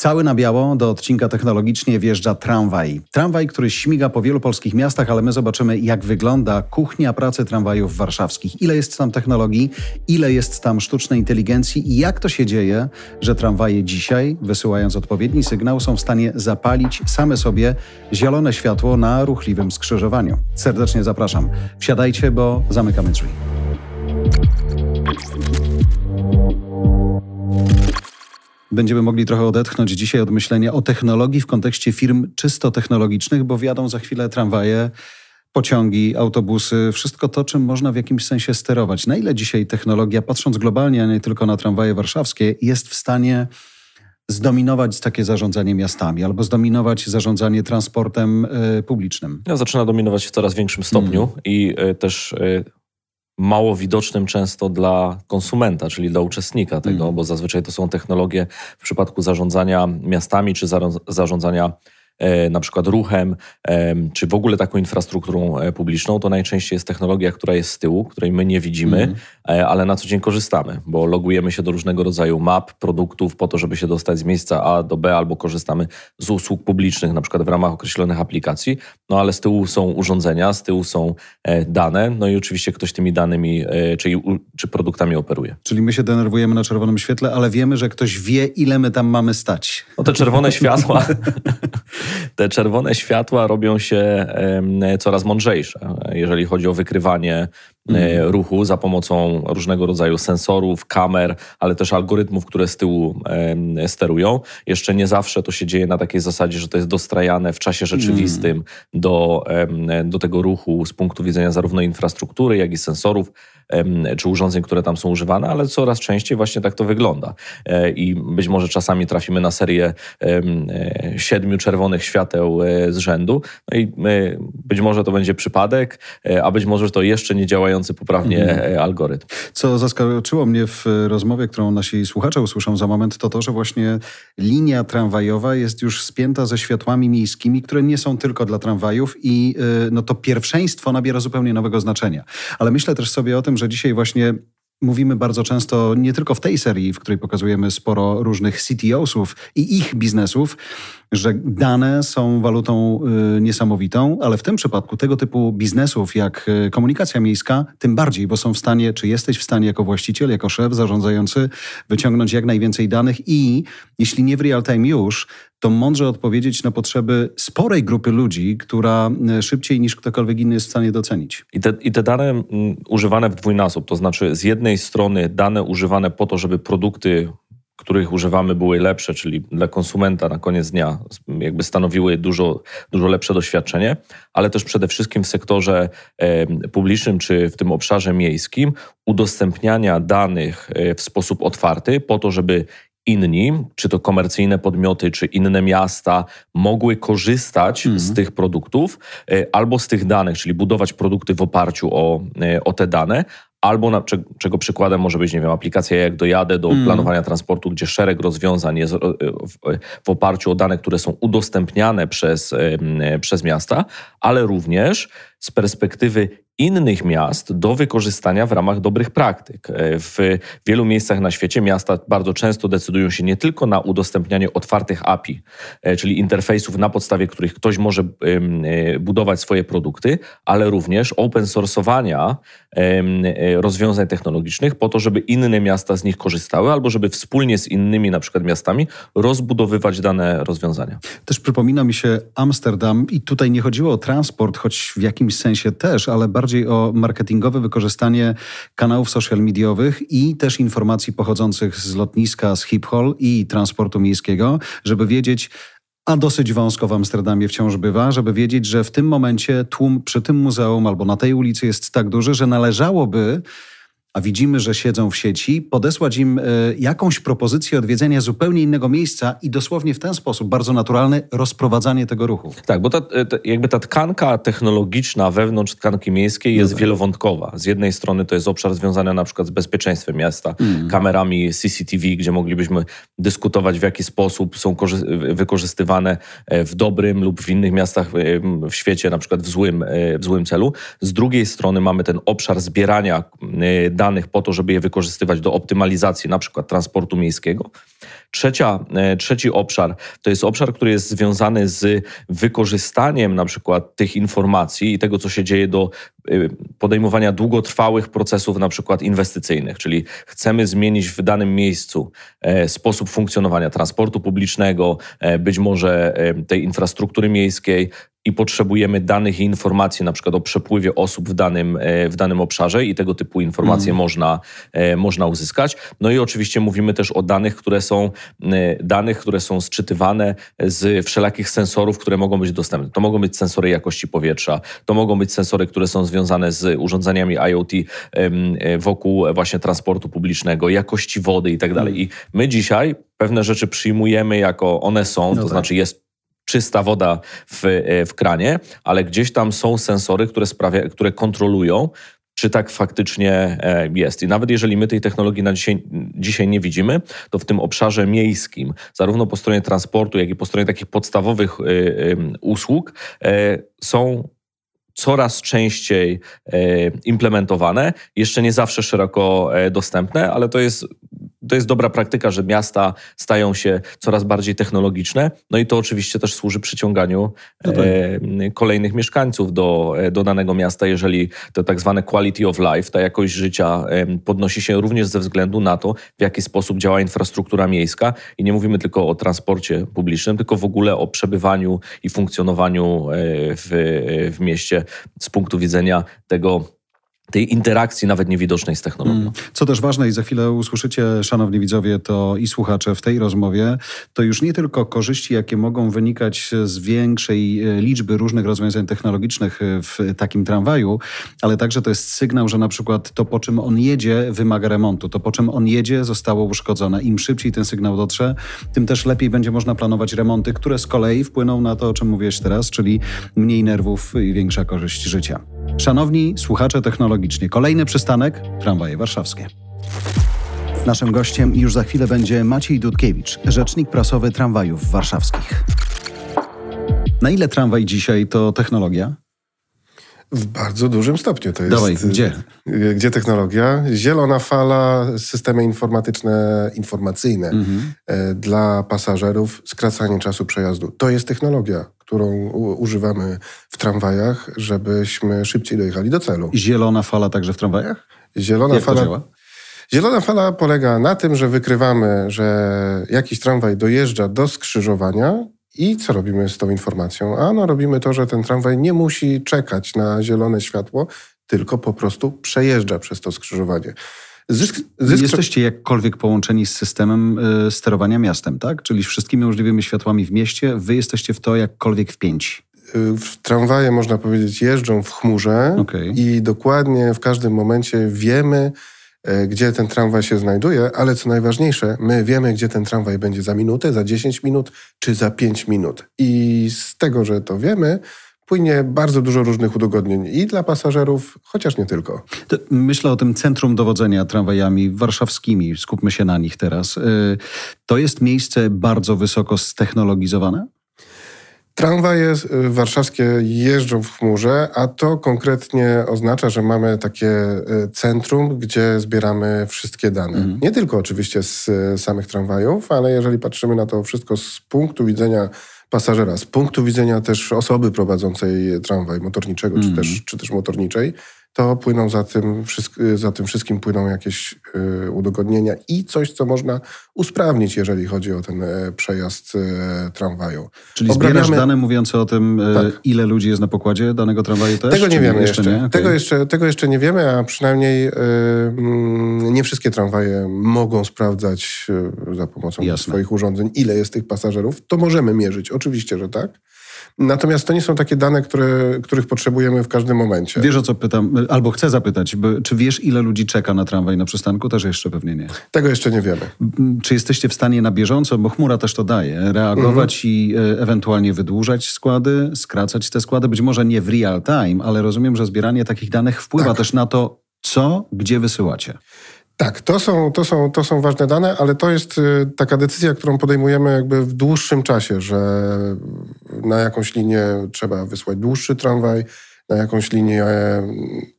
Cały na biało do odcinka technologicznie wjeżdża tramwaj. Tramwaj, który śmiga po wielu polskich miastach, ale my zobaczymy, jak wygląda kuchnia pracy tramwajów warszawskich. Ile jest tam technologii, ile jest tam sztucznej inteligencji i jak to się dzieje, że tramwaje dzisiaj, wysyłając odpowiedni sygnał, są w stanie zapalić same sobie zielone światło na ruchliwym skrzyżowaniu. Serdecznie zapraszam. Wsiadajcie, bo zamykamy drzwi. Będziemy mogli trochę odetchnąć dzisiaj od myślenia o technologii w kontekście firm czysto technologicznych, bo wjadą za chwilę tramwaje, pociągi, autobusy, wszystko to, czym można w jakimś sensie sterować. Na ile dzisiaj technologia, patrząc globalnie, a nie tylko na tramwaje warszawskie, jest w stanie zdominować takie zarządzanie miastami albo zdominować zarządzanie transportem y, publicznym? Ja zaczyna dominować w coraz większym stopniu mm. i y, też y, mało widocznym często dla konsumenta, czyli dla uczestnika tego, mm. bo zazwyczaj to są technologie w przypadku zarządzania miastami czy zarządzania na przykład ruchem, czy w ogóle taką infrastrukturą e, publiczną, to najczęściej jest technologia, która jest z tyłu, której my nie widzimy, mm. ale na co dzień korzystamy, bo logujemy się do różnego rodzaju map, produktów po to, żeby się dostać z miejsca A do B, albo korzystamy z usług publicznych, na przykład w ramach określonych aplikacji, no ale z tyłu są urządzenia, z tyłu są dane, no i oczywiście ktoś tymi danymi, czy, czy produktami operuje. Czyli my się denerwujemy na czerwonym świetle, ale wiemy, że ktoś wie, ile my tam mamy stać. No te czerwone światła te czerwone światła robią się coraz mądrzejsze, jeżeli chodzi o wykrywanie mm. ruchu za pomocą różnego rodzaju sensorów, kamer, ale też algorytmów, które z tyłu sterują. Jeszcze nie zawsze to się dzieje na takiej zasadzie, że to jest dostrajane w czasie rzeczywistym mm. do, do tego ruchu z punktu widzenia zarówno infrastruktury, jak i sensorów czy urządzeń, które tam są używane, ale coraz częściej właśnie tak to wygląda. E, I być może czasami trafimy na serię e, siedmiu czerwonych świateł e, z rzędu, no i być może to będzie przypadek, a być może to jeszcze nie działający poprawnie mhm. algorytm. Co zaskoczyło mnie w rozmowie, którą nasi słuchacze usłyszą za moment, to to, że właśnie linia tramwajowa jest już spięta ze światłami miejskimi, które nie są tylko dla tramwajów i no to pierwszeństwo nabiera zupełnie nowego znaczenia. Ale myślę też sobie o tym, że dzisiaj właśnie mówimy bardzo często, nie tylko w tej serii, w której pokazujemy sporo różnych CTO-sów i ich biznesów, że dane są walutą y, niesamowitą, ale w tym przypadku tego typu biznesów jak y, komunikacja miejska, tym bardziej, bo są w stanie, czy jesteś w stanie jako właściciel, jako szef zarządzający wyciągnąć jak najwięcej danych i jeśli nie w real time już, to mądrze odpowiedzieć na potrzeby sporej grupy ludzi, która y, szybciej niż ktokolwiek inny jest w stanie docenić. I te, i te dane mm, używane w dwójnasób, to znaczy z jednej strony dane używane po to, żeby produkty których używamy, były lepsze, czyli dla konsumenta na koniec dnia jakby stanowiły dużo, dużo lepsze doświadczenie, ale też przede wszystkim w sektorze publicznym czy w tym obszarze miejskim udostępniania danych e, w sposób otwarty po to, żeby inni, czy to komercyjne podmioty, czy inne miasta, mogły korzystać mm. z tych produktów e, albo z tych danych, czyli budować produkty w oparciu o, e, o te dane, Albo na, czego przykładem może być, nie wiem, aplikacja jak dojadę do mm. planowania transportu, gdzie szereg rozwiązań jest e, w, w, oparciu o dane, które są udostępniane przez, przez miasta, ale również z perspektywy innych miast do wykorzystania w ramach dobrych praktyk. E, w wielu miejscach na świecie miasta bardzo często decydują się nie tylko na udostępnianie otwartych API, e, czyli interfejsów, na podstawie których ktoś może e, budować swoje produkty, ale również open sourceowania rozwiązań technologicznych po to, żeby inne miasta z nich korzystały albo żeby wspólnie z innymi na przykład miastami rozbudowywać dane rozwiązania. Też przypomina mi się Amsterdam i tutaj nie chodziło o transport, choć w jakimś sensie też, ale bardziej o marketingowe wykorzystanie kanałów social mediowych i też informacji pochodzących z lotniska, z hip-hol i transportu miejskiego, żeby wiedzieć, a dosyć wąsko w Amsterdamie wciąż bywa, żeby wiedzieć, że w tym momencie tłum przy tym muzeum albo na tej ulicy jest tak duży, że należałoby a widzimy, że siedzą w sieci, podesłać im e, jakąś propozycję odwiedzenia zupełnie innego miejsca i dosłownie w ten sposób, bardzo naturalny, rozprowadzanie tego ruchu. Tak, bo ta, e, jakby ta tkanka technologiczna wewnątrz tkanki miejskiej jest no wielowątkowa. Z jednej strony to jest obszar związany na przykład z bezpieczeństwem miasta, mm. kamerami CCTV, gdzie moglibyśmy dyskutować w jaki sposób są wykorzystywane e, w dobrym lub w innych miastach w świecie, na przykład w złym, w złym celu. Z drugiej strony mamy ten obszar zbierania danych po to, żeby je wykorzystywać do optymalizacji na przykład transportu miejskiego. Trzecia, e, trzeci obszar to jest obszar, który jest związany z wykorzystaniem na przykład tych informacji i tego, co się dzieje do e, podejmowania długotrwałych procesów na przykład inwestycyjnych, czyli chcemy zmienić w danym miejscu e, sposób funkcjonowania transportu publicznego, być może tej infrastruktury miejskiej, i potrzebujemy danych i informacji, na przykład o przepływie osób w danym, w danym obszarze i tego typu informacje mm. można, można uzyskać. No i oczywiście mówimy też o danych, które są Y, danych, które są sczytywane z wszelakich sensorów, które mogą być dostępne. To mogą być sensory jakości powietrza, to mogą być sensory, które są związane z urządzeniami IoT wokół właśnie transportu publicznego, jakości wody i tak dalej. I my dzisiaj pewne rzeczy przyjmujemy jako one są, no to tak. znaczy jest czysta woda w, y, w kranie, ale gdzieś tam są sensory, które, sprawia, które kontrolują czy tak faktycznie e, jest. I nawet jeżeli my tej technologii na dzisiaj, dzisiaj nie widzimy, to w tym obszarze miejskim, zarówno po stronie transportu, jak i po stronie takich podstawowych e, usług, e, są coraz częściej implementowane, jeszcze nie zawsze szeroko dostępne, ale to jest to jest dobra praktyka, że miasta stają się coraz bardziej technologiczne, no i to oczywiście też służy przyciąganiu no tak. e, kolejnych mieszkańców do, e, do danego miasta, jeżeli to tak zwane quality of life, ta jakość życia e, podnosi się również ze względu na to, w jaki sposób działa infrastruktura miejska i nie mówimy tylko o transporcie publicznym, tylko w ogóle o przebywaniu i funkcjonowaniu e, w, w mieście z punktu widzenia tego, tej interakcji nawet niewidocznej z technologią. Mm. Co też ważne i za chwilę usłyszycie, szanowni widzowie, to i słuchacze w tej rozmowie, to już nie tylko korzyści, jakie mogą wynikać z większej e, liczby różnych rozwiązań technologicznych e, w takim tramwaju, ale także to jest sygnał, że na przykład to, po czym on jedzie, wymaga remontu. To, po czym on jedzie, zostało uszkodzone. Im szybciej ten sygnał dotrze, tym też lepiej będzie można planować remonty, które z kolei wpłyną na to, o czym mówiłeś teraz, czyli mniej nerwów i większa korzyść życia. Szanowni słuchacze technologicznie, kolejny przystanek tramwaje warszawskie. Naszym gościem już za chwilę będzie Maciej Dudkiewicz, rzecznik prasowy tramwajów warszawskich. Na ile tramwaj dzisiaj to technologia? W bardzo dużym stopniu to jest. Dawaj, gdzie? Gdzie technologia? Zielona fala, systemy informatyczne, informacyjne mhm. E, dla pasażerów, skracanie czasu przejazdu. To jest technologia którą używamy w tramwajach, żebyśmy szybciej dojechali do celu. Zielona fala także w tramwajach? Zielona Jak fala. Zielona fala polega na tym, że wykrywamy, że jakiś tramwaj dojeżdża do skrzyżowania i co robimy z tą informacją? Ano robimy to, że ten tramwaj nie musi czekać na zielone światło, tylko po prostu przejeżdża przez to skrzyżowanie. Zysk, zysk... Jesteście jakkolwiek połączeni z systemem y, sterowania miastem, tak? Czyli wszystkimi możliwymi światłami w mieście, wy jesteście w to jakkolwiek wpięci. Y, w tramwaje, można powiedzieć, jeżdżą w chmurze okay. i dokładnie w każdym momencie wiemy, y, gdzie ten tramwaj się znajduje, ale co najważniejsze, my wiemy, gdzie ten tramwaj będzie za minutę, za 10 minut czy za 5 minut. I z tego, że to wiemy, płynie bardzo dużo różnych udogodnień i dla pasażerów, chociaż nie tylko. Myślę o tym centrum dowodzenia tramwajami warszawskimi, skupmy się na nich teraz. Y, to jest miejsce bardzo wysoko ztechnologizowane? Tramwaje y, warszawskie jeżdżą w chmurze, a to konkretnie oznacza, że mamy takie y, centrum, gdzie zbieramy wszystkie dane. Mhm. Nie tylko oczywiście z samych tramwajów, ale jeżeli patrzymy na to wszystko z punktu widzenia pasażera. Z punktu widzenia też osoby prowadzącej tramwaj motorniczego mm. czy, też, czy też motorniczej, to płyną za tym, za tym wszystkim płyną jakieś y, udogodnienia i coś, co można usprawnić, jeżeli chodzi o ten e, przejazd e, tramwaju. Czyli Obrabiamy... zbierasz dane mówiące o tym, e, tak. ile ludzi jest na pokładzie danego tramwaju też? Tego nie wiemy jeszcze. nie? Okay. Tego, jeszcze, tego jeszcze nie wiemy, a przynajmniej mm, nie wszystkie tramwaje mogą sprawdzać za pomocą Jasne. swoich urządzeń, ile jest tych pasażerów. To możemy mierzyć, oczywiście, że tak. Natomiast to nie są takie dane, które, których potrzebujemy w każdym momencie. Wiesz o co pytam, albo chcę zapytać, czy wiesz ile ludzi czeka na tramwaj na przystanku? Też jeszcze pewnie nie. Tego jeszcze nie wiemy. Czy jesteście w stanie na bieżąco, bo chmura też to daje, reagować mhm. i e, ewentualnie wydłużać składy, skracać te składy? Być może nie w real time, ale rozumiem, że zbieranie takich danych wpływa tak. też na to, co, gdzie wysyłacie. Tak, to są, to, są, to są ważne dane, ale to jest y, taka decyzja, którą podejmujemy jakby w dłuższym czasie, że na jakąś linię trzeba wysłać dłuższy tramwaj, na jakąś linię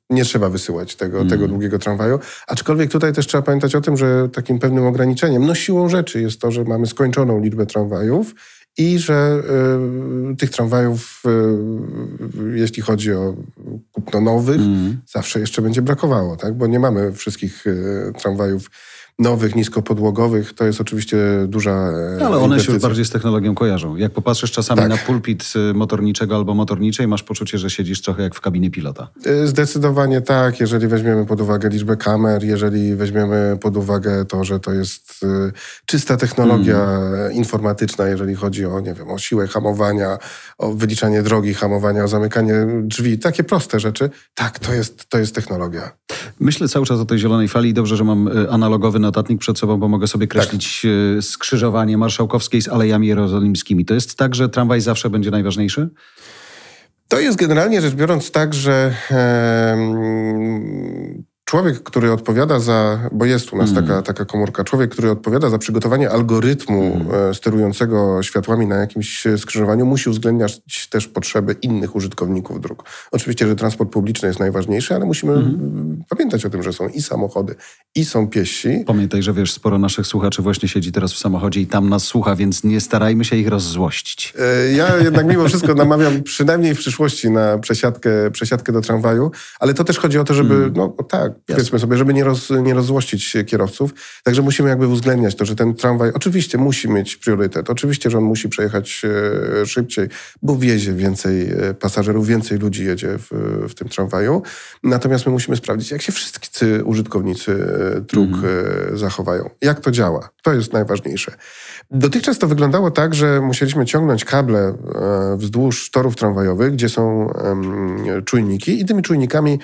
nie trzeba wysyłać tego, mm. tego długiego tramwaju. Aczkolwiek tutaj też trzeba pamiętać o tym, że takim pewnym ograniczeniem, no siłą rzeczy jest to, że mamy skończoną liczbę tramwajów i że y, tych tramwajów, y, jeśli chodzi o kupno nowych, mm. zawsze jeszcze będzie brakowało, tak? bo nie mamy wszystkich y, tramwajów nowych, niskopodłogowych, to jest oczywiście duża e, Ale one inwestycja. się bardziej z technologią kojarzą. Jak popatrzysz czasami tak. na pulpit y, motorniczego albo motorniczej, masz poczucie, że siedzisz trochę jak w kabinie pilota. Y, zdecydowanie tak, jeżeli weźmiemy pod uwagę liczbę kamer, jeżeli weźmiemy pod uwagę to, że to jest y, czysta technologia mm. informatyczna, jeżeli chodzi o, nie wiem, o siłę hamowania, o wyliczanie drogi hamowania, o zamykanie drzwi, takie proste rzeczy, tak, to jest, to jest technologia. Myślę cały czas o tej zielonej fali. Dobrze, że mam analogowy notatnik przed sobą, bo mogę sobie kreślić tak. skrzyżowanie marszałkowskiej z Alejami Jerozolimskimi. To jest tak, że tramwaj zawsze będzie najważniejszy? To jest generalnie rzecz biorąc tak, że człowiek, który odpowiada za, bo jest u nas mm. taka, taka komórka, człowiek, który odpowiada za przygotowanie algorytmu mm. sterującego światłami na jakimś skrzyżowaniu, musi uwzględniać też potrzeby innych użytkowników dróg. Oczywiście, że transport publiczny jest najważniejszy, ale musimy mm. pamiętać o tym, że są i samochody, i są piesi. Pamiętaj, że wiesz, sporo naszych słuchaczy właśnie siedzi teraz w samochodzie i tam nas słucha, więc nie starajmy się ich rozzłościć. E, ja jednak mimo wszystko namawiam przynajmniej w przyszłości na przesiadkę, przesiadkę do tramwaju, ale to też chodzi o to, żeby, mm. no tak, Powiedzmy sobie, żeby nie, roz, nie rozzłościć kierowców. Także musimy jakby uwzględniać to, że ten tramwaj oczywiście musi mieć priorytet. Oczywiście, że on musi przejechać e, szybciej, bo wiezie więcej e, pasażerów, więcej ludzi jedzie w, w tym tramwaju. Natomiast my musimy sprawdzić, jak się wszyscy użytkownicy e, dróg mhm. zachowają. Jak to działa? To jest najważniejsze. Dotychczas to wyglądało tak, że musieliśmy ciągnąć kable wzdłuż torów tramwajowych, gdzie są czujniki i tymi czujnikami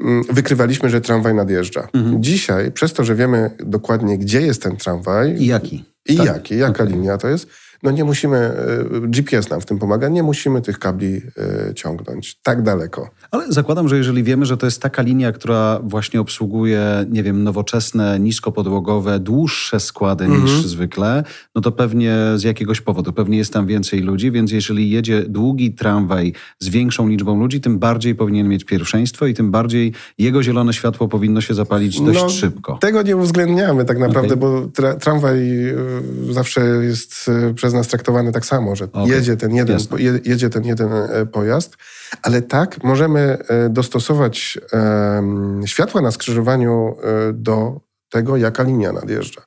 Mm, wykrywaliśmy, że tramwaj nadjeżdża. Mhm. Dzisiaj, przez to, że wiemy dokładnie, gdzie jest ten tramwaj. I jaki. I tak? jaki, jaka okay. linia to jest, no nie musimy, e, GPS nam w tym pomaga, nie musimy tych kabli e, ciągnąć tak daleko. Ale zakładam, że jeżeli wiemy, że to jest taka linia, która właśnie obsługuje, nie wiem, nowoczesne, niskopodłogowe, dłuższe składy mhm. niż zwykle, no to pewnie z jakiegoś powodu, pewnie jest tam więcej ludzi, więc jeżeli jedzie długi tramwaj z większą liczbą ludzi, tym bardziej powinien mieć pierwszeństwo i tym bardziej jego zielone światło powinno się zapalić dość no, szybko. Tego nie uwzględniamy tak naprawdę, okay. bo tra tramwaj e, zawsze jest przez przez nas traktowany tak samo, że okay. jedzie, ten jeden, jedzie ten jeden pojazd, ale tak możemy e, dostosować światła na skrzyżowaniu e, do tego, jaka linia nadjeżdża.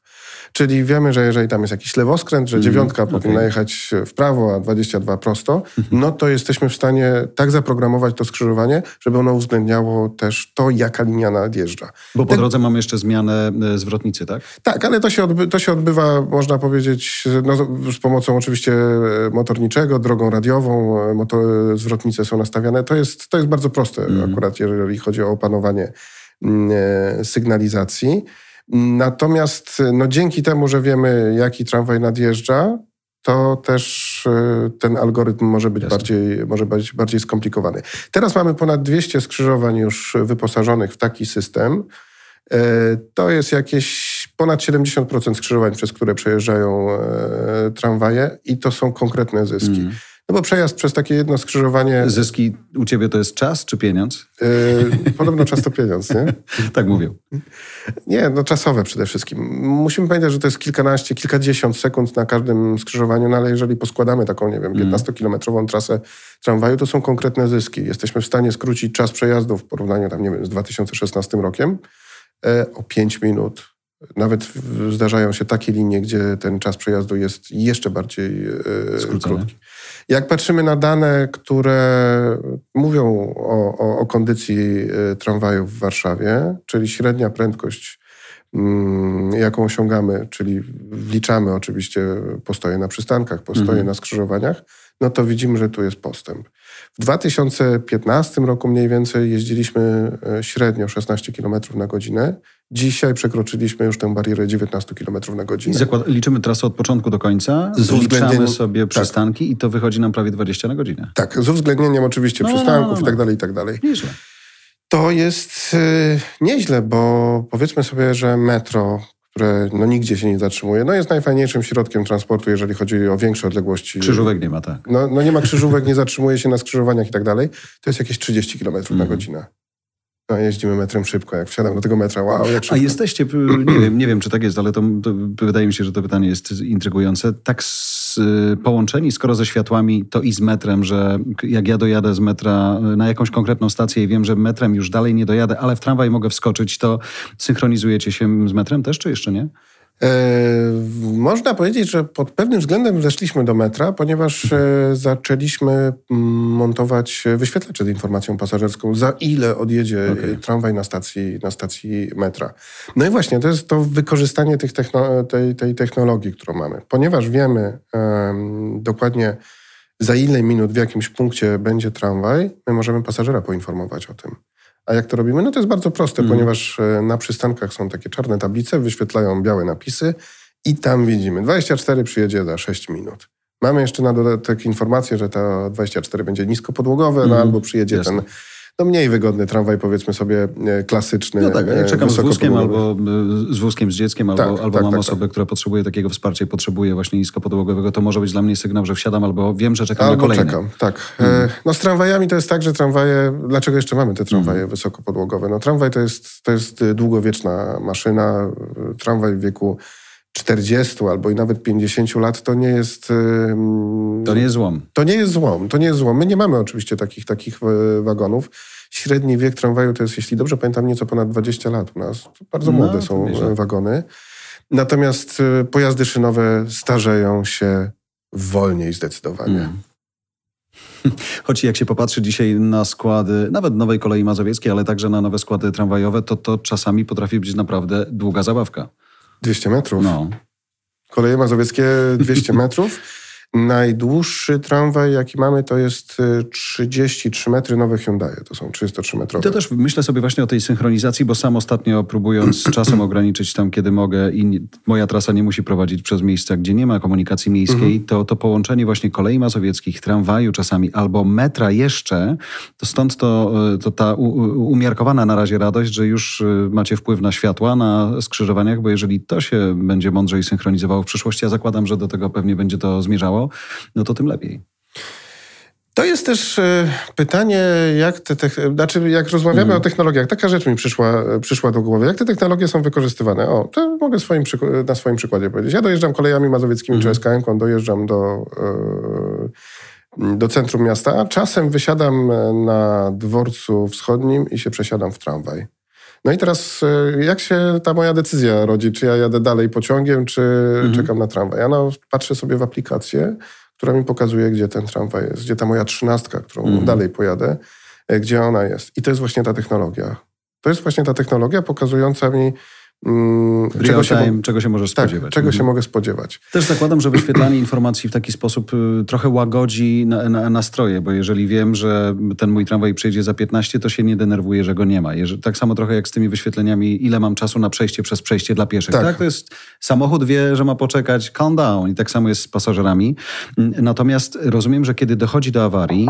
Czyli wiemy, że jeżeli tam jest jakiś lewoskręt, że mhm. dziewiątka mm, powinna okay. jechać w prawo, a 22 prosto, mhm. no to jesteśmy w stanie tak zaprogramować to skrzyżowanie, żeby ono uwzględniało też to, jaka linia nadjeżdża. Bo po Ten... drodze mamy jeszcze zmianę e, zwrotnicy, tak? Tak, ale to się, odby to się odbywa, można powiedzieć, no, z pomocą oczywiście e, motorniczego, drogą radiową, e, motor, zwrotnice są nastawiane. To jest, to jest bardzo proste mm. akurat, jeżeli chodzi o opanowanie mm, sygnalizacji. Natomiast no, dzięki temu, że wiemy, jaki tramwaj nadjeżdża, to też e, ten algorytm może być, bardziej, może być bardziej skomplikowany. Teraz mamy ponad 200 skrzyżowań już wyposażonych w taki system. E, to jest jakieś ponad 70% skrzyżowań, przez które przejeżdżają e, tramwaje i to są konkretne zyski. Mm. No bo przejazd przez takie jedno skrzyżowanie... Zyski u ciebie to jest czas czy pieniądz? Yy, podobno czas to pieniądz, nie? tak mówią. Nie, no czasowe przede wszystkim. Musimy pamiętać, że to jest kilkanaście, kilkadziesiąt sekund na każdym skrzyżowaniu, no ale jeżeli poskładamy taką, nie wiem, 15-kilometrową mm. trasę tramwaju, to są konkretne zyski. Jesteśmy w stanie skrócić czas przejazdu w porównaniu tam, nie wiem, z 2016 rokiem e, o 5 minut, nawet zdarzają się takie linie, gdzie ten czas przejazdu jest jeszcze bardziej e, krótki. Jak patrzymy na dane, które mówią o, o, o kondycji e, tramwajów w Warszawie, czyli średnia prędkość, mm, jaką osiągamy, czyli wliczamy oczywiście postoje na przystankach, postoje mhm. na skrzyżowaniach, no to widzimy, że tu jest postęp. W 2015 roku mniej więcej jeździliśmy e, średnio 16 km na godzinę. Dzisiaj przekroczyliśmy już tę barierę 19 km na godzinę. I zakład, liczymy trasę od początku do końca, zliczamy sobie tak. przystanki i to wychodzi nam prawie 20 na godzinę. Tak, z uwzględnieniem oczywiście no, przystanków no, no, i tak dalej, i tak dalej. Nieźle. To jest yy, nieźle, bo powiedzmy sobie, że metro, które no, nigdzie się nie zatrzymuje. No jest najfajniejszym środkiem transportu, jeżeli chodzi o większe odległości. Krzyżówek nie ma, tak. No, no nie ma krzyżówek, nie zatrzymuje się na skrzyżowaniach i tak dalej. To jest jakieś 30 km na mhm. godzinę. No, jeździmy metrem szybko. Jak wsiadam do tego metra, wow, jak szybko. A jesteście, nie wiem, nie wiem, czy tak jest, ale to, to wydaje mi się, że to pytanie jest intrygujące. Tak z, połączeni, skoro ze światłami, to i z metrem, że jak ja dojadę z metra na jakąś konkretną stację i wiem, że metrem już dalej nie dojadę, ale w tramwaj mogę wskoczyć, to synchronizujecie się z metrem też, czy jeszcze nie? E, można powiedzieć, że pod pewnym względem weszliśmy do metra, ponieważ e, zaczęliśmy mm, montować wyświetlacze z informacją pasażerską, za ile odjedzie okay. tramwaj na stacji, na stacji metra. No i właśnie, to jest to wykorzystanie tych techno tej, tej technologii, którą mamy. Ponieważ wiemy um, dokładnie za ile minut w jakimś punkcie będzie tramwaj, my możemy pasażera poinformować o tym. A jak to robimy? No to jest bardzo proste, mm. ponieważ e, na przystankach są takie czarne tablice, wyświetlają białe napisy i tam widzimy 24 przyjedzie za 6 minut. Mamy jeszcze na dodatek informację, że ta 24 będzie niskopodłogowe, mm. no mhm. albo przyjedzie Jasne. ten no mniej wygodny tramwaj, powiedzmy sobie e, klasyczny. No tak, jak czekam z wózkiem albo e, z wózkiem z dzieckiem, albo, tak, albo tak, mam tak, osobę, tak. która potrzebuje takiego wsparcia i potrzebuje właśnie niskopodłogowego, to może być dla mnie sygnał, że wsiadam albo wiem, że czekam albo na kolejny. czekam, tak. Hmm. No z tramwajami to jest tak, że tramwaje, dlaczego jeszcze mamy te tramwaje hmm. wysokopodłogowe? No tramwaj to jest, to jest długowieczna maszyna, tramwaj w wieku 40 albo i nawet 50 lat, to nie jest... To nie jest złom. To nie jest złom, to nie jest złom. My nie mamy oczywiście takich, takich e, wagonów. Średni wiek tramwaju to jest, jeśli dobrze pamiętam, nieco ponad 20 lat u nas. Bardzo no, młode są e, wagony. Natomiast e, pojazdy szynowe starzeją się wolniej zdecydowanie. Mm. Choć jak się popatrzy dzisiaj na składy, nawet nowej kolei mazowieckiej, ale także na nowe składy tramwajowe, to to czasami potrafi być naprawdę długa zabawka. 200 metrów. No. Koleje mazowieckie 200 metrów. Najdłuższy tramwaj, jaki mamy, to jest 33 y, metry nowe Hyundai. To są 303 metrowe. To też myślę sobie właśnie o tej synchronizacji, bo sam ostatnio próbując czasem ograniczyć tam, kiedy mogę i moja trasa nie musi prowadzić przez miejsca, gdzie nie ma komunikacji miejskiej, mhm. to, to połączenie właśnie kolei mazowieckich, tramwaju czasami albo metra jeszcze, to stąd to, y, to ta umiarkowana na razie radość, że już y, macie wpływ na światła na skrzyżowaniach, bo jeżeli to się będzie mądrzej synchronizowało w przyszłości, ja zakładam, że do tego pewnie będzie to zmierzało, no to tym lepiej. To jest też e, pytanie, jak te, te znaczy jak rozmawiamy mm. o technologiach, taka rzecz mi przyszła, przyszła do głowy. Jak te technologie są wykorzystywane? O, to mogę swoim, na swoim przykładzie powiedzieć. Ja dojeżdżam kolejami mazowieckimi mm. czy SKM, dojeżdżam do, e, do centrum miasta. Czasem wysiadam na dworcu wschodnim i się przesiadam w tramwaj. No i teraz e, jak się ta moja decyzja rodzi? Czy ja jadę dalej pociągiem, czy mhm. czekam na tramwaj? Ja no, patrzę sobie w aplikację, która mi pokazuje, gdzie ten tramwaj jest, gdzie ta moja trzynastka, którą mhm. dalej pojadę, e, gdzie ona jest. I to jest właśnie ta technologia. To jest właśnie ta technologia pokazująca mi, Mm, czego, się, czego się możesz tak, spodziewać. czego mhm. się mogę spodziewać. Też zakładam, że wyświetlanie informacji w taki sposób y, trochę łagodzi na, na, nastroje, bo jeżeli wiem, że ten mój tramwaj przyjdzie za 15, to się nie denerwuję, że go nie ma. Tak samo trochę jak z tymi wyświetleniami, ile mam czasu na przejście przez przejście dla pieszych. Tak. tak? To jest samochód wie, że ma poczekać, calm down i tak samo jest z pasażerami. Natomiast rozumiem, że kiedy dochodzi do awarii,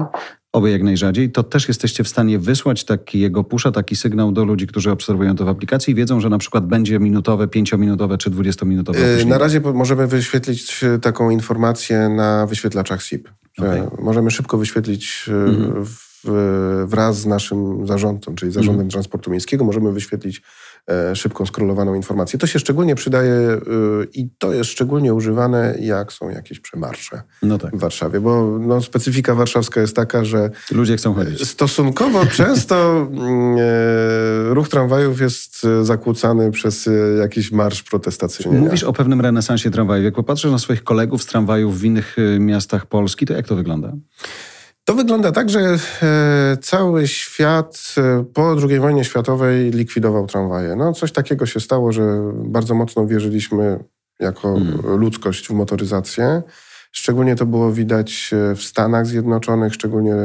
oby jak najrzadziej, to też jesteście w stanie wysłać takiego pusza, taki sygnał do ludzi, którzy obserwują to w aplikacji i wiedzą, że na przykład będzie minutowe, pięciominutowe czy dwudziestominutowe yy, Na razie możemy wyświetlić e, taką informację na wyświetlaczach SIP. Okay. Możemy szybko wyświetlić e, mhm. w, wraz z naszym zarządcą, czyli zarządem mhm. transportu miejskiego, możemy wyświetlić E, szybką skrolowaną informację. To się szczególnie przydaje y, i to jest szczególnie używane, jak są jakieś przemarsze no tak. w Warszawie, bo no, specyfika warszawska jest taka, że ludzie chcą chodzić. Stosunkowo często mm, e, ruch tramwajów jest zakłócany przez e, jakiś marsz protestacyjny. Mówisz o pewnym renesansie tramwajów. Jak popatrzysz na swoich kolegów z tramwajów w innych miastach Polski, to jak to wygląda? To wygląda tak, że e, cały świat e, po II wojnie światowej likwidował tramwaje. No, coś takiego się stało, że bardzo mocno wierzyliśmy jako hmm. ludzkość w motoryzację. Szczególnie to było widać e, w Stanach Zjednoczonych, szczególnie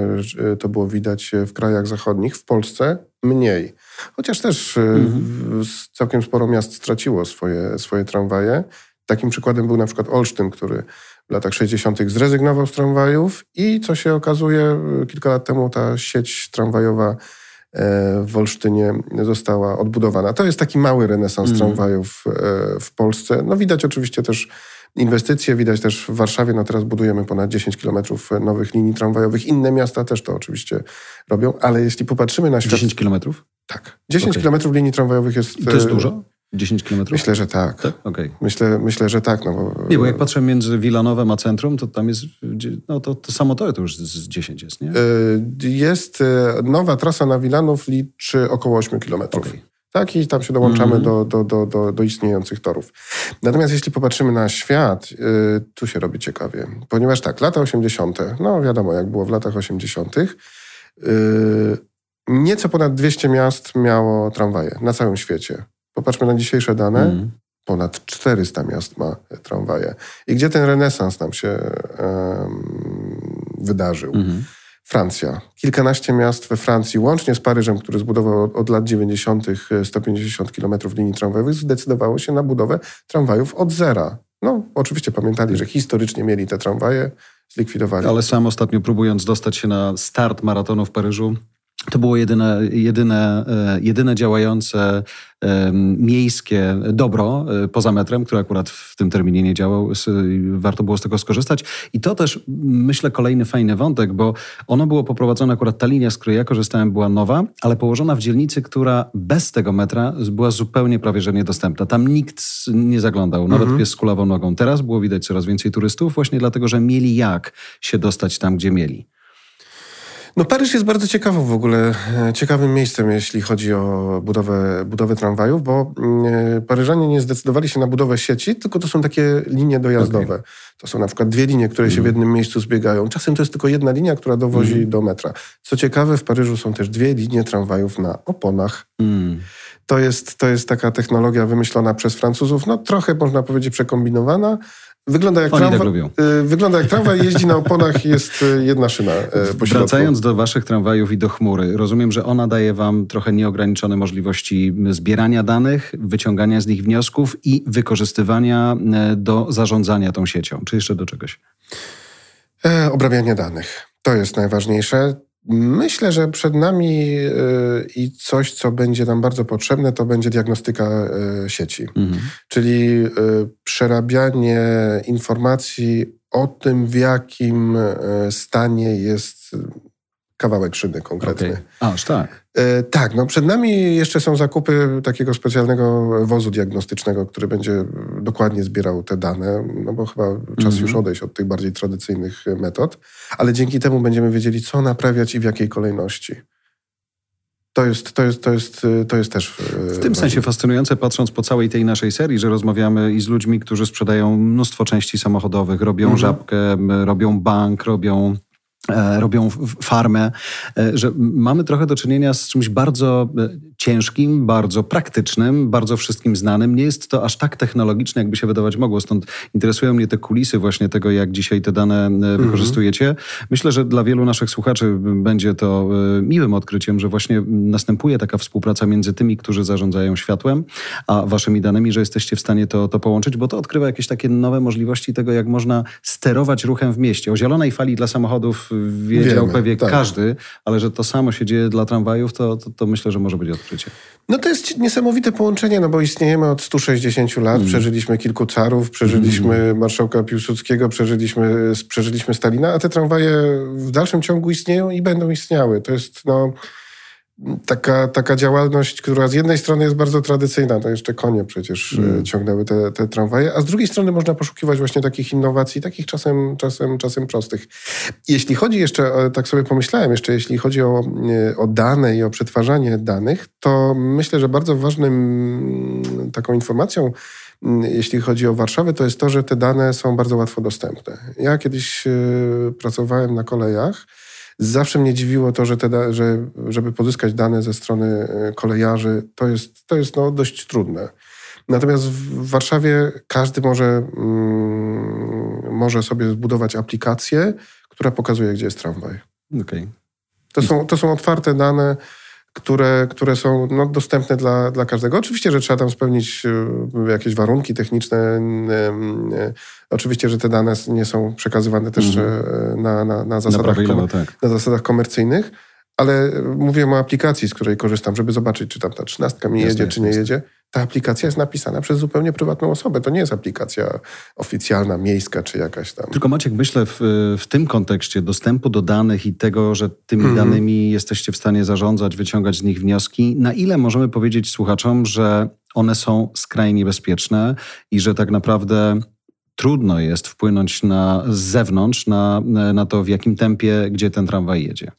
to było widać w krajach zachodnich. W Polsce mniej. Chociaż też hmm. całkiem sporo miast straciło swoje, swoje tramwaje. Takim przykładem był na przykład Olsztyn, który w latach 60. zrezygnował z tramwajów i co się okazuje, kilka lat temu ta sieć tramwajowa w Olsztynie została odbudowana. To jest taki mały renesans mm. tramwajów w Polsce. No widać oczywiście też inwestycje, widać też w Warszawie, no teraz budujemy ponad 10 kilometrów nowych linii tramwajowych. Inne miasta też to oczywiście robią, ale jeśli popatrzymy na świat... 10 kilometrów? Tak. 10 okay. kilometrów linii tramwajowych jest... To jest dużo? 10 kilometrów? Myślę, że tak. tak? Okay. Myślę, myślę, że tak. No bo... Nie, bo jak patrzę między Wilanowem a centrum, to tam jest, no to, to samo to, to już z 10 jest, nie? Jest, nowa trasa na Wilanów liczy około 8 kilometrów. Okay. Tak, i tam się dołączamy mm. do, do, do, do, do istniejących torów. Natomiast jeśli popatrzymy na świat, yy, tu się robi ciekawie. Ponieważ tak, lata 80., no wiadomo, jak było w latach 80., yy, nieco ponad 200 miast miało tramwaje na całym świecie. Popatrzmy na dzisiejsze dane. Mm. Ponad 400 miast ma tramwaje. I gdzie ten renesans nam się yy, wydarzył? Mm. Francja. Kilkanaście miast we Francji, łącznie z Paryżem, który zbudował od, lat 90. 150 km linii tramwajowych, zdecydowało się na budowę tramwajów od zera. No, oczywiście pamiętali, że historycznie mieli te tramwaje, zlikwidowali. Ale sam ostatnio próbując dostać się na start maratonu w Paryżu, to było jedyne, jedyne, e, jedyne działające miejskie dobro e, poza metrem, które akurat w tym terminie nie działał. Warto było z tego skorzystać. I to też, myślę, kolejny fajny wątek, bo ono było poprowadzone, akurat ta linia, z której ja korzystałem, była nowa, ale położona w dzielnicy, która bez tego metra była zupełnie prawie że niedostępna. Tam nikt nie zaglądał, nawet mhm. pies z kulawą nogą. Teraz było widać coraz więcej turystów, właśnie dlatego, że mieli jak się dostać tam, gdzie mieli. No Paryż jest bardzo ciekawą w ogóle, e, ciekawym miejscem, jeśli chodzi o budowę, budowę tramwajów, bo mm, Paryżanie nie zdecydowali się na budowę sieci, tylko to są takie linie dojazdowe. Okay. To są na przykład dwie linie, które mm. się w mhm. jednym miejscu zbiegają. Czasem to jest tylko jedna linia, która dowozi mm. do metra. Co ciekawe, w Paryżu są też dwie linie tramwajów na oponach. Mm. To jest, to jest taka technologia wymyślona przez Francuzów, no trochę można powiedzieć przekombinowana, Wygląda jak, tramwa, tak y, wygląda jak tramwaj, jeździ na oponach, jest y, jedna szyna y, Wracając do waszych tramwajów i do chmury, rozumiem, że ona daje wam trochę nieograniczone możliwości zbierania danych, wyciągania z nich wniosków i wykorzystywania do zarządzania tą siecią. Czy jeszcze do czegoś? E, obrabianie danych. To jest najważniejsze. Myślę, że przed nami y, i coś, co będzie nam bardzo potrzebne, to będzie diagnostyka y, sieci. Mhm. Czyli y, przerabianie informacji o tym, w jakim stanie jest kawałek szyny konkretny. Okay. Aż tak. E, tak, no przed nami jeszcze są zakupy takiego specjalnego wozu diagnostycznego, który będzie dokładnie zbierał te dane, no bo chyba czas mm -hmm. już odejść od tych bardziej tradycyjnych metod, ale dzięki temu będziemy wiedzieli, co naprawiać i w jakiej kolejności. To jest, to, jest, to, jest, to jest też. W tym sensie fascynujące, patrząc po całej tej naszej serii, że rozmawiamy i z ludźmi, którzy sprzedają mnóstwo części samochodowych, robią -hmm. żabkę, robią bank, robią E, robią farmę, e, że mamy trochę do czynienia z czymś bardzo e, ciężkim, bardzo praktycznym, bardzo wszystkim znanym. Nie jest to aż tak technologiczne, jakby się wydawać mogło. Stąd interesują mnie te kulisy właśnie tego, jak dzisiaj te dane mhm. wykorzystujecie. Myślę, że dla wielu naszych słuchaczy będzie to miłym odkryciem, że właśnie następuje taka współpraca między tymi, którzy zarządzają światłem, a waszymi danymi, że jesteście w stanie to, to połączyć, bo to odkrywa jakieś takie nowe możliwości tego, jak można sterować ruchem w mieście. O zielonej fali dla samochodów wiedział Wiemy, pewnie tak. każdy, ale że to samo się dzieje dla tramwajów, to, to, to, myślę, że może być odkrycie. No to jest niesamowite połączenie, no bo istniejemy od 160 lat, mm. przeżyliśmy kilku carów, przeżyliśmy mm. marszałka Piłsudskiego, przeżyliśmy, przeżyliśmy Stalina, a te tramwaje w dalszym ciągu istnieją i będą istniały. To jest no taka, taka działalność, która z jednej strony jest bardzo tradycyjna, to jeszcze konie przecież mm. ciągnęły te, te tramwaje, a z drugiej strony można poszukiwać właśnie takich innowacji, takich czasem, czasem, czasem prostych. Jeśli chodzi jeszcze, tak sobie pomyślałem, jeszcze jeśli chodzi o, e, o dane i o przetwarzanie danych, to myślę, że bardzo ważnym taką informacją, jeśli chodzi o Warszawę, to jest to, że te dane są bardzo łatwo dostępne. Ja kiedyś e, pracowałem na kolejach, Zawsze mnie dziwiło to, że, te, że żeby pozyskać dane ze strony e, kolejarzy, to jest, to jest no, dość trudne. Natomiast w Warszawie każdy może, mm, może sobie zbudować aplikację, która pokazuje, gdzie jest tramwaj. Okay. To, są, to są otwarte dane które, które są no, dostępne dla, dla każdego. Oczywiście, że trzeba tam spełnić e, jakieś warunki techniczne. E, oczywiście, że te dane nie są przekazywane też -hmm. na, na, na, zasadach, na, tak. na zasadach komercyjnych, ale mówiłem o aplikacji, z której korzystam, żeby zobaczyć, czy tam ta trzynastka mi jedzie, czy nie jedzie. Ta aplikacja jest napisana przez zupełnie prywatną osobę. To nie jest aplikacja oficjalna, miejska, czy jakaś tam. Tylko Maciek, myślę w, w tym kontekście dostępu do danych i tego, że tymi mhm. danymi jesteście w stanie zarządzać, wyciągać z nich wnioski, na ile możemy powiedzieć słuchaczom, że one są skrajnie bezpieczne i że tak naprawdę trudno jest wpłynąć na, z zewnątrz na, na to, w jakim tempie, gdzie ten tramwaj jedzie.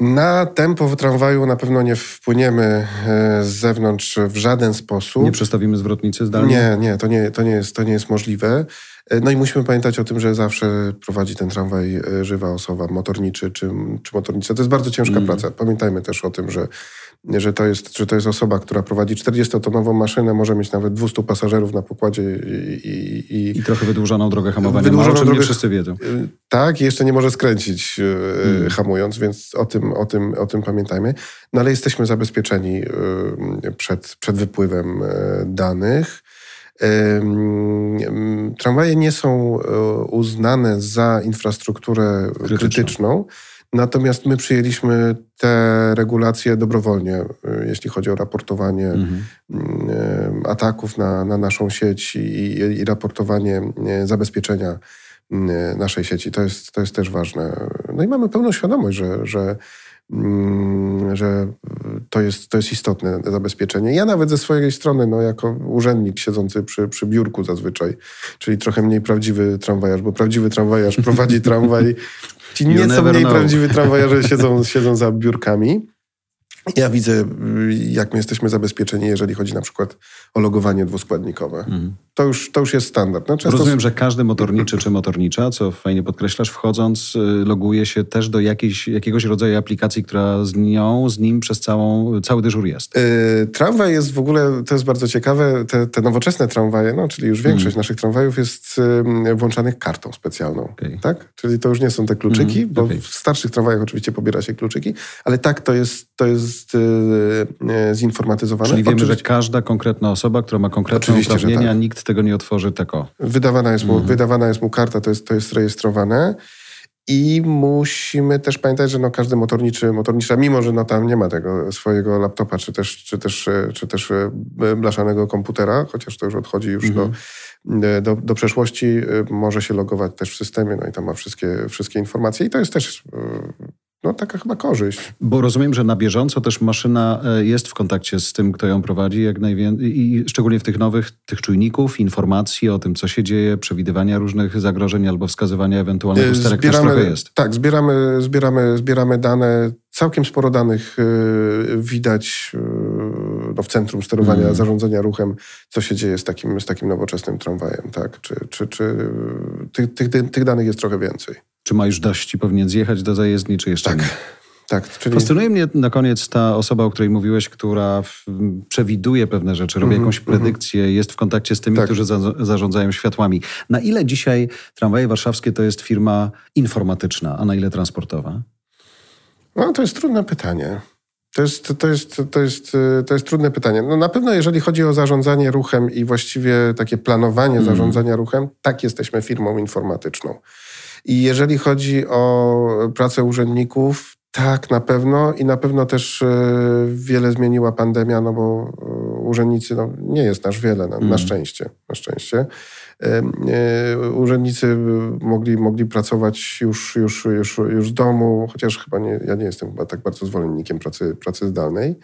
Na tempo w tramwaju na pewno nie wpłyniemy e, z zewnątrz w żaden sposób. Nie przestawimy zwrotnicy zdalnie? Nie, nie, to nie, to nie, jest, to nie jest możliwe. E, no i musimy pamiętać o tym, że zawsze prowadzi ten tramwaj e, żywa osoba, motorniczy czy, czy motornica. To jest bardzo ciężka mm. praca. Pamiętajmy też o tym, że że to jest, że to jest osoba, która prowadzi 40-tonową maszynę, może mieć nawet 200 pasażerów na pokładzie i... I, i, I trochę wydłużoną drogę hamowania, wydłużoną Mało, drogę, nie wszyscy wiedzą. Y, tak, i jeszcze nie może skręcić hmm. hamując, więc o tym, o, tym, o tym pamiętajmy. No ale jesteśmy zabezpieczeni przed, przed wypływem danych. Tramwaje nie są uznane za infrastrukturę krytyczną. krytyczną Natomiast my przyjęliśmy te regulacje dobrowolnie, y, jeśli chodzi o raportowanie mhm. Ataków na, na naszą sieć i, i, raportowanie y, zabezpieczenia naszej sieci. To jest, to jest też ważne. No i mamy pełną świadomość, że, że, że to, jest, to jest istotne zabezpieczenie. Ja nawet ze swojej strony, no, jako urzędnik siedzący przy, przy biurku zazwyczaj, czyli trochę mniej prawdziwy tramwajarz, bo prawdziwy tramwajarz prowadzi tramwaj Ci nieco mniej know. prawdziwi tramwajarze siedzą, siedzą za biurkami. Ja widzę, jak my jesteśmy zabezpieczeni, jeżeli chodzi na przykład o logowanie dwuskładnikowe. Mhm. To, już, to już jest standard. No. Rozumiem, że każdy motorniczy czy motornicza, co fajnie podkreślasz, wchodząc, y, loguje się też do jakiejś, jakiegoś rodzaju aplikacji, która z nią, z nim przez całą, cały dyżur jest. Yy, tramwaj jest w ogóle, to jest bardzo ciekawe, te, te nowoczesne tramwaje, no, czyli już większość mhm. naszych tramwajów jest yy, włączanych kartą specjalną. Okay. Tak? Czyli to już nie są te kluczyki, mhm. bo okay. w starszych tramwajach oczywiście pobiera się kluczyki, ale tak, to jest, to jest yy, zinformatyzowane. Czyli wiemy, Oczywiście... że każda konkretna osoba, która ma konkretne Oczywiście, uprawnienia, tak. nikt tego nie otworzy tako. Wydawana jest, mu, mhm. wydawana jest mu karta, to jest, to jest rejestrowane. I musimy też pamiętać, że no każdy motorniczy, motornicza, mimo że no tam nie ma tego swojego laptopa, czy też, czy też, czy też e, blaszanego komputera, chociaż to już odchodzi już mhm. do, e, do, do przeszłości, e, może się logować też w systemie, no i tam ma wszystkie, wszystkie informacje. I to jest też no, taka chyba korzyść. Bo rozumiem, że na bieżąco też maszyna e, jest w kontakcie z tym, kto ją prowadzi, jak najwięcej, i szczególnie w tych nowych, tych czujników, informacji o tym, co się dzieje, przewidywania różnych zagrożeń albo wskazywania ewentualnych e, usterek zbieramy, też trochę jest. Tak, zbieramy, zbieramy, zbieramy dane. Całkiem sporo danych e, widać no, w centrum sterowania, mm. zarządzania ruchem, co się dzieje z takim, z takim nowoczesnym tramwajem. Tak? Czy, czy, czy tych, tych, tych danych jest trochę więcej. Czy ma już dość i powinien zjechać do zajezdni, czy jeszcze tak. nie? Tak, czyli... Fascynuje mnie na koniec ta osoba, o której mówiłeś, która przewiduje pewne rzeczy, robi mm jakąś predykcję, mm jest w kontakcie z tymi, tak. którzy za zarządzają światłami. Na ile dzisiaj tramwaje warszawskie to jest firma informatyczna, a na ile transportowa? No, to jest trudne pytanie. To jest, to, jest, to, jest, to jest trudne pytanie. No na pewno jeżeli chodzi o zarządzanie ruchem i właściwie takie planowanie mm. zarządzania ruchem, tak jesteśmy firmą informatyczną. I jeżeli chodzi o pracę urzędników, tak, na pewno i na pewno też e, wiele zmieniła pandemia, no bo e, urzędnicy, no, nie jest nasz wiele, na, mm. na szczęście, na szczęście. E, urzędnicy mogli, mogli pracować już, już, już, już z domu, chociaż chyba nie, ja nie jestem chyba tak bardzo zwolennikiem pracy, pracy zdalnej.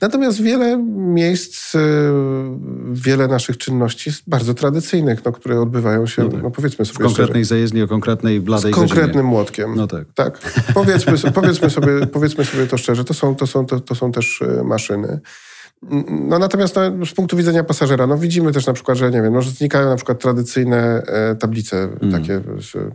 Natomiast wiele miejsc, e, wiele naszych czynności jest bardzo tradycyjnych, no, które odbywają się, no, tak. no powiedzmy sobie W konkretnej szczerze, zajezdni, o konkretnej bladej Z konkretnym godzinie. młotkiem. No tak. tak. Powiedzmy, powiedzmy, sobie, powiedzmy sobie to szczerze, to są, to są, to, to są też e, maszyny. No natomiast no, z punktu widzenia pasażera, no widzimy też na przykład, że nie wiem, no, że znikają na przykład tradycyjne e, tablice mm. takie,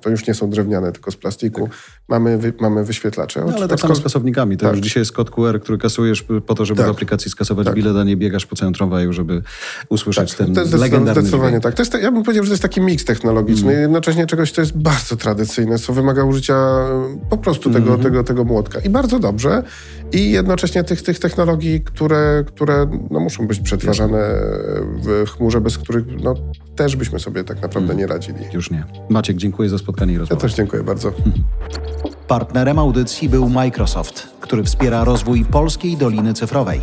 to już nie są drewniane, tylko z plastiku. Tak. Mamy, wy, mamy wyświetlacze. No, ale tak samo z kasownikami. To tak. już dzisiaj jest kod QR, który kasujesz po to, żeby tak. w aplikacji skasować tak. bilet, a nie biegasz po całym tramwaju, żeby usłyszeć tak. ten to jest legendarny Zdecydowanie tak. To jest, ja bym powiedział, że to jest taki miks technologiczny mm. jednocześnie czegoś, co jest bardzo tradycyjne, co wymaga użycia e, po prostu tego, mm. tego, tego młotka. I bardzo dobrze. I jednocześnie tych, tych technologii, które, które no, muszą być przetwarzane w chmurze, bez których no, też byśmy sobie tak naprawdę mm. nie radzili. Już nie. Maciek, dziękuję za spotkanie i rozmowę. Ja też dziękuję bardzo. Partnerem audycji był Microsoft, który wspiera rozwój polskiej Doliny Cyfrowej.